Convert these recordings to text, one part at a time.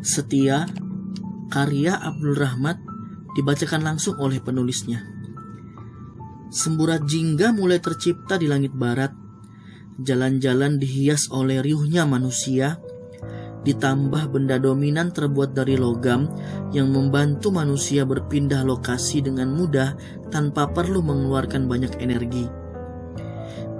Setia, karya Abdul Rahmat dibacakan langsung oleh penulisnya. Semburat jingga mulai tercipta di langit barat. Jalan-jalan dihias oleh riuhnya manusia, ditambah benda dominan terbuat dari logam yang membantu manusia berpindah lokasi dengan mudah tanpa perlu mengeluarkan banyak energi.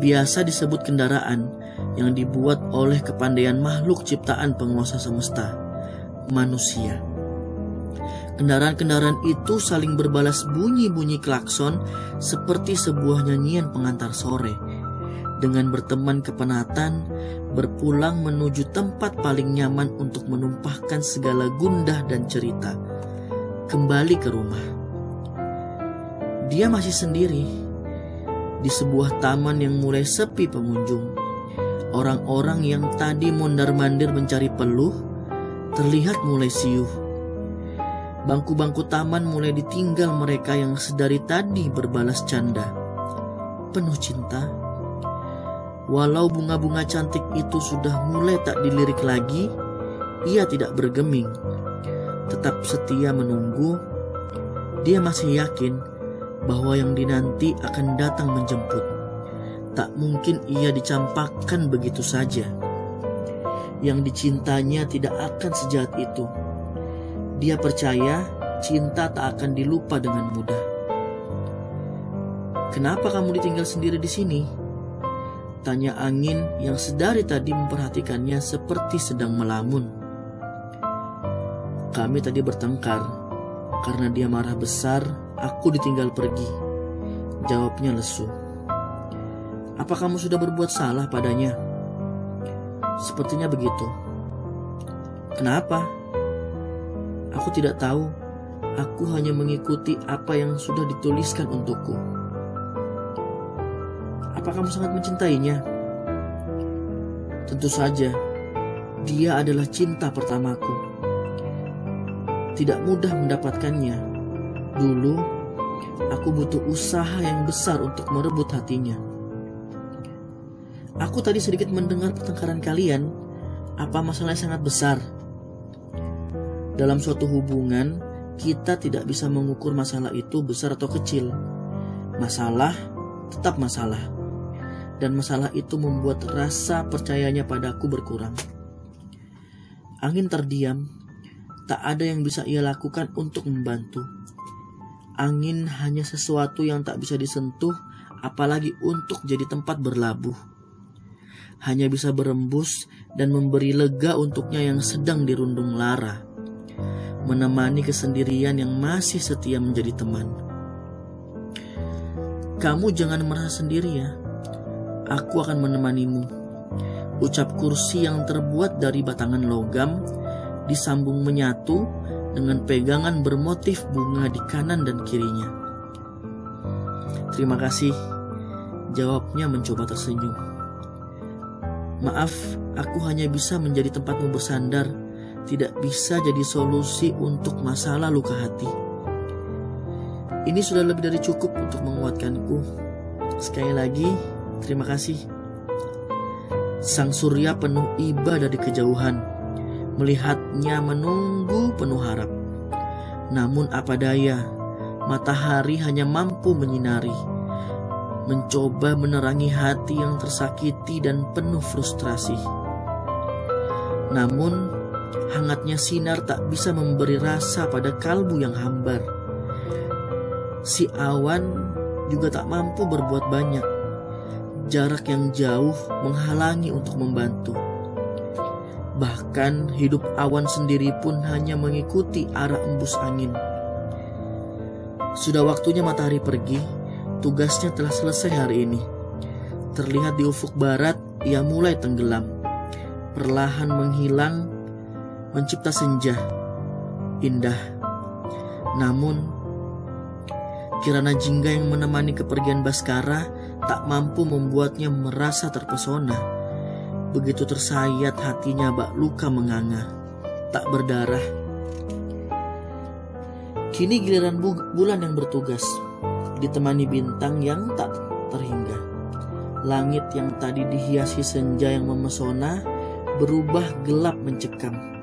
Biasa disebut kendaraan yang dibuat oleh kepandaian makhluk ciptaan penguasa semesta, manusia. Kendaraan-kendaraan itu saling berbalas bunyi-bunyi klakson seperti sebuah nyanyian pengantar sore. Dengan berteman kepenatan, berpulang menuju tempat paling nyaman untuk menumpahkan segala gundah dan cerita. Kembali ke rumah. Dia masih sendiri di sebuah taman yang mulai sepi pengunjung. Orang-orang yang tadi mondar-mandir mencari peluh terlihat mulai siuh Bangku-bangku taman mulai ditinggal mereka yang sedari tadi berbalas canda. Penuh cinta. Walau bunga-bunga cantik itu sudah mulai tak dilirik lagi, ia tidak bergeming. Tetap setia menunggu. Dia masih yakin bahwa yang dinanti akan datang menjemput. Tak mungkin ia dicampakkan begitu saja. Yang dicintanya tidak akan sejahat itu dia percaya cinta tak akan dilupa dengan mudah. Kenapa kamu ditinggal sendiri di sini? Tanya angin yang sedari tadi memperhatikannya seperti sedang melamun. Kami tadi bertengkar. Karena dia marah besar, aku ditinggal pergi. Jawabnya lesu. Apa kamu sudah berbuat salah padanya? Sepertinya begitu. Kenapa? Aku tidak tahu. Aku hanya mengikuti apa yang sudah dituliskan untukku. Apa kamu sangat mencintainya? Tentu saja, dia adalah cinta pertamaku. Tidak mudah mendapatkannya. Dulu, aku butuh usaha yang besar untuk merebut hatinya. Aku tadi sedikit mendengar pertengkaran kalian. Apa masalahnya sangat besar? Dalam suatu hubungan, kita tidak bisa mengukur masalah itu besar atau kecil. Masalah tetap masalah. Dan masalah itu membuat rasa percayanya padaku berkurang. Angin terdiam, tak ada yang bisa ia lakukan untuk membantu. Angin hanya sesuatu yang tak bisa disentuh, apalagi untuk jadi tempat berlabuh. Hanya bisa berembus dan memberi lega untuknya yang sedang dirundung lara menemani kesendirian yang masih setia menjadi teman. Kamu jangan merasa sendiri ya. Aku akan menemanimu. Ucap kursi yang terbuat dari batangan logam disambung menyatu dengan pegangan bermotif bunga di kanan dan kirinya. Terima kasih. Jawabnya mencoba tersenyum. Maaf, aku hanya bisa menjadi tempatmu bersandar tidak bisa jadi solusi untuk masalah luka hati. Ini sudah lebih dari cukup untuk menguatkanku. Sekali lagi, terima kasih. Sang surya penuh iba dari kejauhan, melihatnya menunggu penuh harap. Namun apa daya, matahari hanya mampu menyinari, mencoba menerangi hati yang tersakiti dan penuh frustrasi. Namun Hangatnya sinar tak bisa memberi rasa pada kalbu yang hambar. Si awan juga tak mampu berbuat banyak. Jarak yang jauh menghalangi untuk membantu. Bahkan hidup awan sendiri pun hanya mengikuti arah embus angin. Sudah waktunya matahari pergi, tugasnya telah selesai hari ini. Terlihat di ufuk barat, ia mulai tenggelam. Perlahan menghilang mencipta senja indah. Namun, Kirana Jingga yang menemani kepergian Baskara tak mampu membuatnya merasa terpesona. Begitu tersayat hatinya bak luka menganga, tak berdarah. Kini giliran bu bulan yang bertugas, ditemani bintang yang tak terhingga. Langit yang tadi dihiasi senja yang memesona berubah gelap mencekam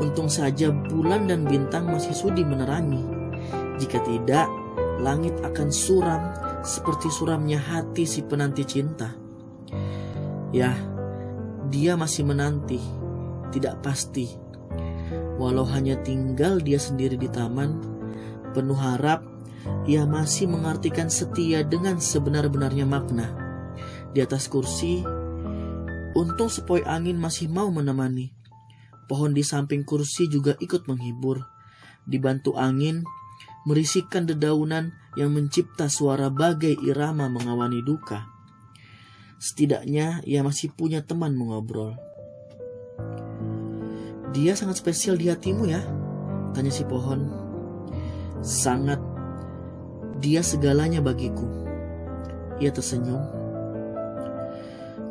Untung saja bulan dan bintang masih sudi menerangi. Jika tidak, langit akan suram seperti suramnya hati si penanti cinta. Ya, dia masih menanti, tidak pasti. Walau hanya tinggal dia sendiri di taman, penuh harap, ia masih mengartikan setia dengan sebenar-benarnya makna. Di atas kursi, untung sepoi angin masih mau menemani. Pohon di samping kursi juga ikut menghibur. Dibantu angin, merisikkan dedaunan yang mencipta suara bagai irama mengawani duka. Setidaknya ia masih punya teman mengobrol. Dia sangat spesial di hatimu ya? Tanya si pohon. Sangat. Dia segalanya bagiku. Ia tersenyum.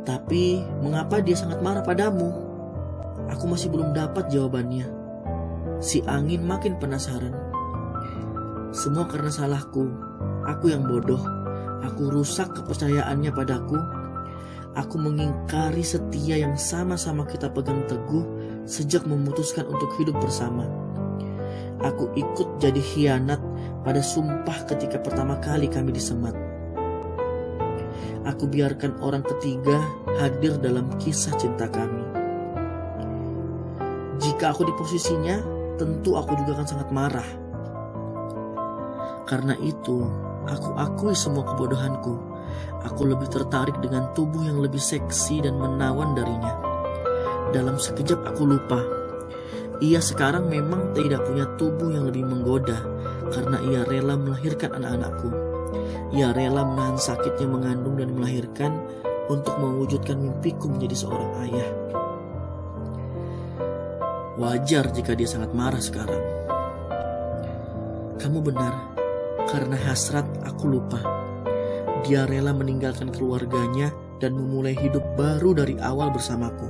Tapi mengapa dia sangat marah padamu? Aku masih belum dapat jawabannya. Si angin makin penasaran. Semua karena salahku. Aku yang bodoh. Aku rusak kepercayaannya padaku. Aku mengingkari setia yang sama-sama kita pegang teguh sejak memutuskan untuk hidup bersama. Aku ikut jadi khianat pada sumpah ketika pertama kali kami disemat. Aku biarkan orang ketiga hadir dalam kisah cinta kami. Jika aku di posisinya, tentu aku juga akan sangat marah. Karena itu, aku akui semua kebodohanku. Aku lebih tertarik dengan tubuh yang lebih seksi dan menawan darinya. Dalam sekejap aku lupa. Ia sekarang memang tidak punya tubuh yang lebih menggoda karena ia rela melahirkan anak-anakku. Ia rela menahan sakitnya mengandung dan melahirkan untuk mewujudkan mimpiku menjadi seorang ayah. Wajar jika dia sangat marah sekarang. Kamu benar, karena hasrat aku lupa. Dia rela meninggalkan keluarganya dan memulai hidup baru dari awal bersamaku.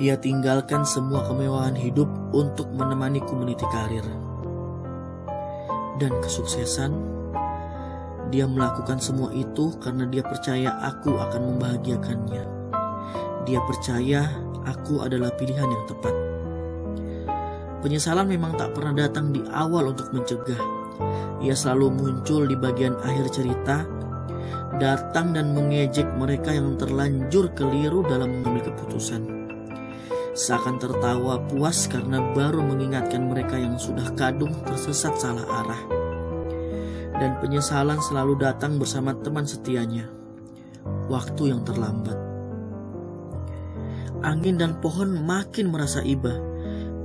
Ia tinggalkan semua kemewahan hidup untuk menemaniku meniti karir. Dan kesuksesan, dia melakukan semua itu karena dia percaya aku akan membahagiakannya. Dia percaya aku adalah pilihan yang tepat. Penyesalan memang tak pernah datang di awal untuk mencegah. Ia selalu muncul di bagian akhir cerita, datang dan mengejek mereka yang terlanjur keliru dalam mengambil keputusan. Seakan tertawa puas karena baru mengingatkan mereka yang sudah kadung tersesat salah arah. Dan penyesalan selalu datang bersama teman setianya. Waktu yang terlambat angin dan pohon makin merasa iba.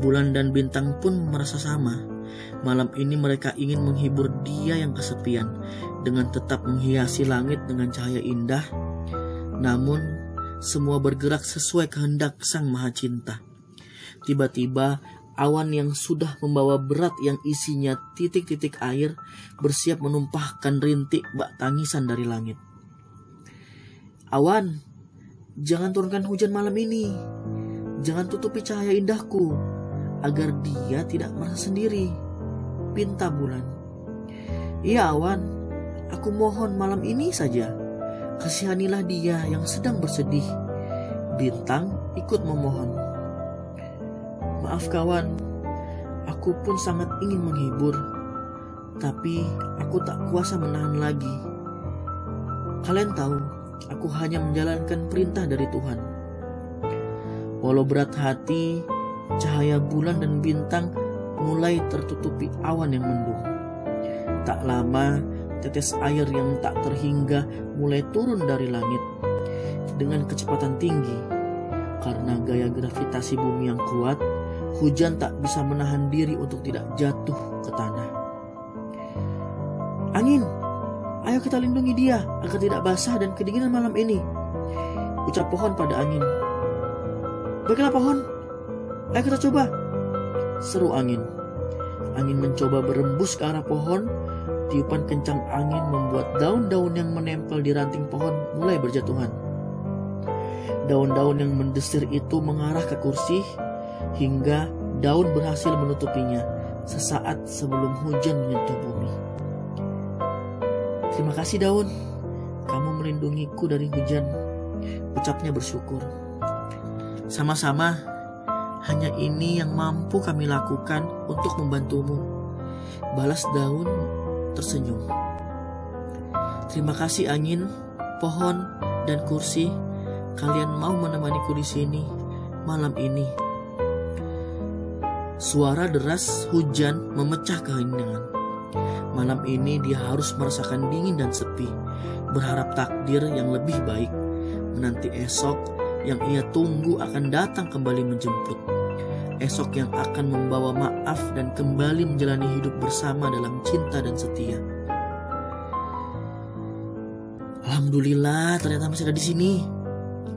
Bulan dan bintang pun merasa sama. Malam ini mereka ingin menghibur dia yang kesepian dengan tetap menghiasi langit dengan cahaya indah. Namun, semua bergerak sesuai kehendak Sang Maha Cinta. Tiba-tiba, awan yang sudah membawa berat yang isinya titik-titik air bersiap menumpahkan rintik bak tangisan dari langit. Awan, Jangan turunkan hujan malam ini. Jangan tutupi cahaya indahku, agar dia tidak merasa sendiri. Pinta bulan. Iya awan, aku mohon malam ini saja. Kasihanilah dia yang sedang bersedih. Bintang ikut memohon. Maaf kawan, aku pun sangat ingin menghibur. Tapi aku tak kuasa menahan lagi. Kalian tahu, Aku hanya menjalankan perintah dari Tuhan. Walau berat hati, cahaya bulan dan bintang mulai tertutupi awan yang mendung. Tak lama, tetes air yang tak terhingga mulai turun dari langit dengan kecepatan tinggi. Karena gaya gravitasi bumi yang kuat, hujan tak bisa menahan diri untuk tidak jatuh ke tanah. Angin, Ayo kita lindungi dia agar tidak basah dan kedinginan malam ini. Ucap pohon pada angin. Baiklah pohon, ayo kita coba. Seru angin. Angin mencoba berembus ke arah pohon. Tiupan kencang angin membuat daun-daun yang menempel di ranting pohon mulai berjatuhan. Daun-daun yang mendesir itu mengarah ke kursi hingga daun berhasil menutupinya sesaat sebelum hujan menyentuh bumi. Terima kasih daun, kamu melindungiku dari hujan. Ucapnya bersyukur. Sama-sama, Hanya ini yang mampu kami lakukan untuk membantumu. Balas daun tersenyum. Terima kasih angin, pohon, dan kursi. Kalian mau menemaniku di sini malam ini. Suara deras hujan memecah keheningan. Malam ini dia harus merasakan dingin dan sepi, berharap takdir yang lebih baik. Menanti esok yang ia tunggu akan datang kembali menjemput esok yang akan membawa maaf dan kembali menjalani hidup bersama dalam cinta dan setia. Alhamdulillah, ternyata masih ada di sini.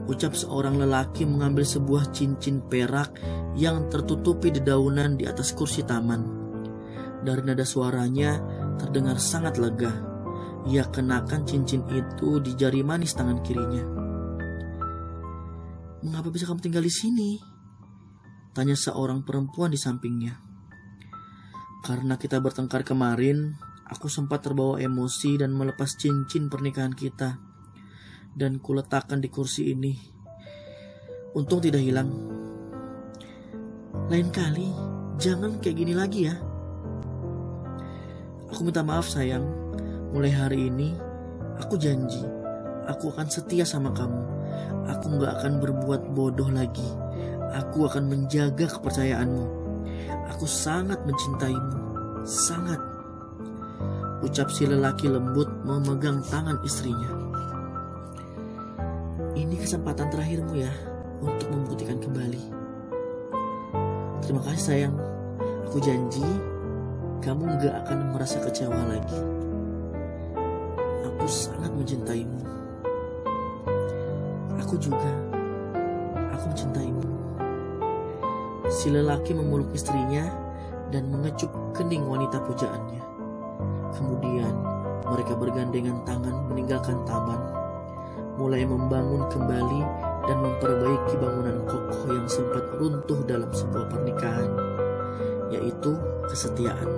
Ucap seorang lelaki mengambil sebuah cincin perak yang tertutupi dedaunan di atas kursi taman. Dari nada suaranya terdengar sangat lega. Ia kenakan cincin itu di jari manis tangan kirinya. Mengapa bisa kamu tinggal di sini? Tanya seorang perempuan di sampingnya. Karena kita bertengkar kemarin, aku sempat terbawa emosi dan melepas cincin pernikahan kita. Dan kuletakkan di kursi ini. Untung tidak hilang. Lain kali, jangan kayak gini lagi ya. Aku minta maaf sayang, mulai hari ini aku janji aku akan setia sama kamu. Aku gak akan berbuat bodoh lagi Aku akan menjaga kepercayaanmu. Aku sangat mencintaimu, sangat. Ucap si lelaki lembut memegang tangan istrinya. Ini kesempatan terakhirmu ya untuk membuktikan kembali. Terima kasih sayang. Aku janji kamu gak akan merasa kecewa lagi. Aku sangat mencintaimu. Aku juga. Aku mencintaimu. Si lelaki memeluk istrinya dan mengecup kening wanita pujaannya. Kemudian mereka bergandengan tangan meninggalkan taman, mulai membangun kembali dan memperbaiki bangunan kokoh yang sempat runtuh dalam sebuah pernikahan, yaitu kesetiaan.